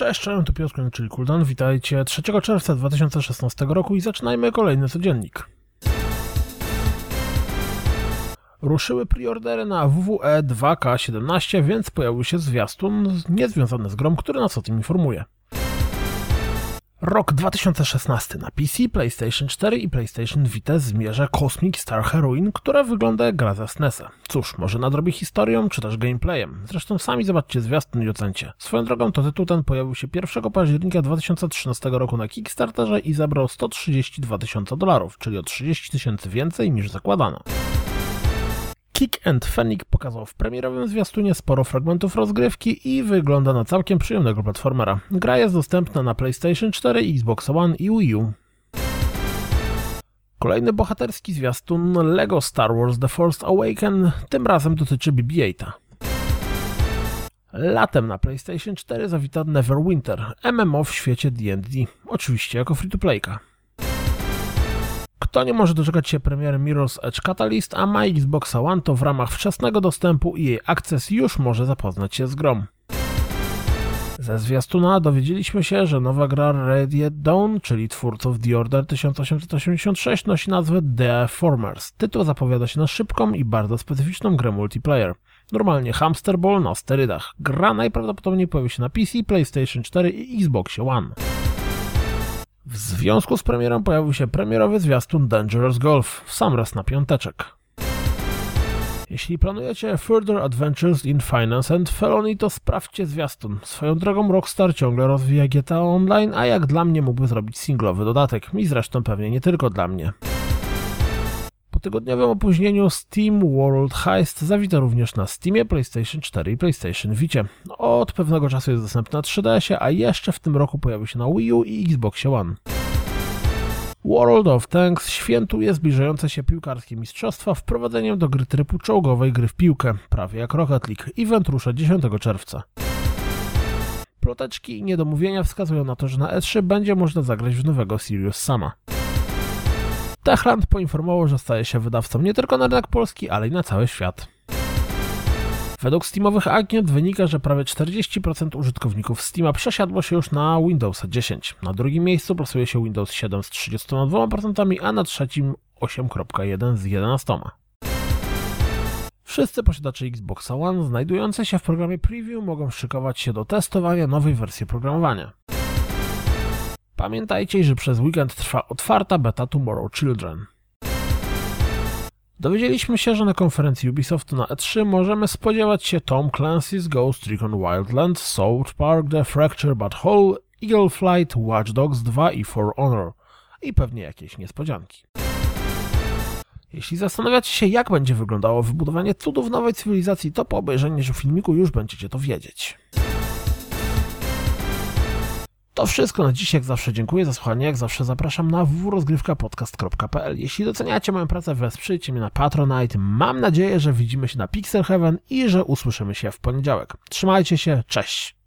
Cześć, cześć, tu Piotr, czyli Kuldan. Witajcie 3 czerwca 2016 roku i zaczynajmy kolejny codziennik. Ruszyły preordery na WWE 2K17, więc pojawił się zwiastun niezwiązany z grom, który nas o tym informuje. Rok 2016 na PC, PlayStation 4 i PlayStation Vita zmierza Cosmic Star Heroine, która wygląda jak gra ze SNESa. Cóż, może nadrobi historią, czy też gameplayem. Zresztą sami zobaczcie zwiastun i ocencie. Swoją drogą to tytuł ten pojawił się 1 października 2013 roku na Kickstarterze i zabrał 132 tysiące dolarów, czyli o 30 tysięcy więcej niż zakładano. Kick and Fenix pokazał w premierowym zwiastunie sporo fragmentów rozgrywki i wygląda na całkiem przyjemnego platformera. Gra jest dostępna na PlayStation 4, Xbox One i Wii U. Kolejny bohaterski zwiastun LEGO Star Wars The Force Awaken tym razem dotyczy BB-8. Latem na PlayStation 4 zawita Neverwinter, MMO w świecie D&D, oczywiście jako free-to-playka. Kto nie może doczekać się premiery Mirror's Edge Catalyst, a ma Xbox One, to w ramach wczesnego dostępu i jej akces już może zapoznać się z grom. Ze zwiastuna dowiedzieliśmy się, że nowa gra Radiant Dawn, czyli twórców The Order 1886, nosi nazwę The Formers. Tytuł zapowiada się na szybką i bardzo specyficzną grę multiplayer. Normalnie Hamster Ball na sterydach. Gra najprawdopodobniej pojawi się na PC, PlayStation 4 i Xbox One. W związku z premierą pojawił się premierowy zwiastun Dangerous Golf w sam raz na piąteczek. Jeśli planujecie Further Adventures in Finance and Felony, to sprawdźcie zwiastun. Swoją drogą Rockstar ciągle rozwija GTA Online, a jak dla mnie mógłby zrobić singlowy dodatek. I zresztą pewnie nie tylko dla mnie. Po tygodniowym opóźnieniu Steam World Heist zawita również na Steamie, PlayStation 4 i PlayStation Vita. Od pewnego czasu jest dostępny na 3DS, a jeszcze w tym roku pojawił się na Wii U i Xbox One. World of Tanks świętuje zbliżające się piłkarskie mistrzostwa wprowadzeniem do gry trybu czołgowej gry w piłkę, prawie jak Rocket League. Event rusza 10 czerwca. Ploteczki i niedomówienia wskazują na to, że na E3 będzie można zagrać w nowego Sirius Sama. Techland poinformował, że staje się wydawcą nie tylko na rynek polski, ale i na cały świat. Według Steamowych agent wynika, że prawie 40% użytkowników Steama przesiadło się już na Windows 10. Na drugim miejscu plasuje się Windows 7 z 32%, a na trzecim 8.1 z 11%. Wszyscy posiadacze Xbox One znajdujące się w programie Preview mogą szykować się do testowania nowej wersji programowania. Pamiętajcie, że przez weekend trwa otwarta beta Tomorrow Children. Dowiedzieliśmy się, że na konferencji Ubisoftu na E3 możemy spodziewać się Tom Clancy's Ghost Recon Wildlands, South Park The Fracture But Whole, Eagle Flight, Watch Dogs 2 i For Honor. I pewnie jakieś niespodzianki. Jeśli zastanawiacie się, jak będzie wyglądało wybudowanie cudów nowej cywilizacji, to po obejrzeniu filmiku już będziecie to wiedzieć. To wszystko na dziś, jak zawsze dziękuję za słuchanie, jak zawsze zapraszam na www.rozgrywkapodcast.pl. Jeśli doceniacie moją pracę, wesprzyjcie mnie na Patronite. Mam nadzieję, że widzimy się na Pixel Heaven i że usłyszymy się w poniedziałek. Trzymajcie się, cześć!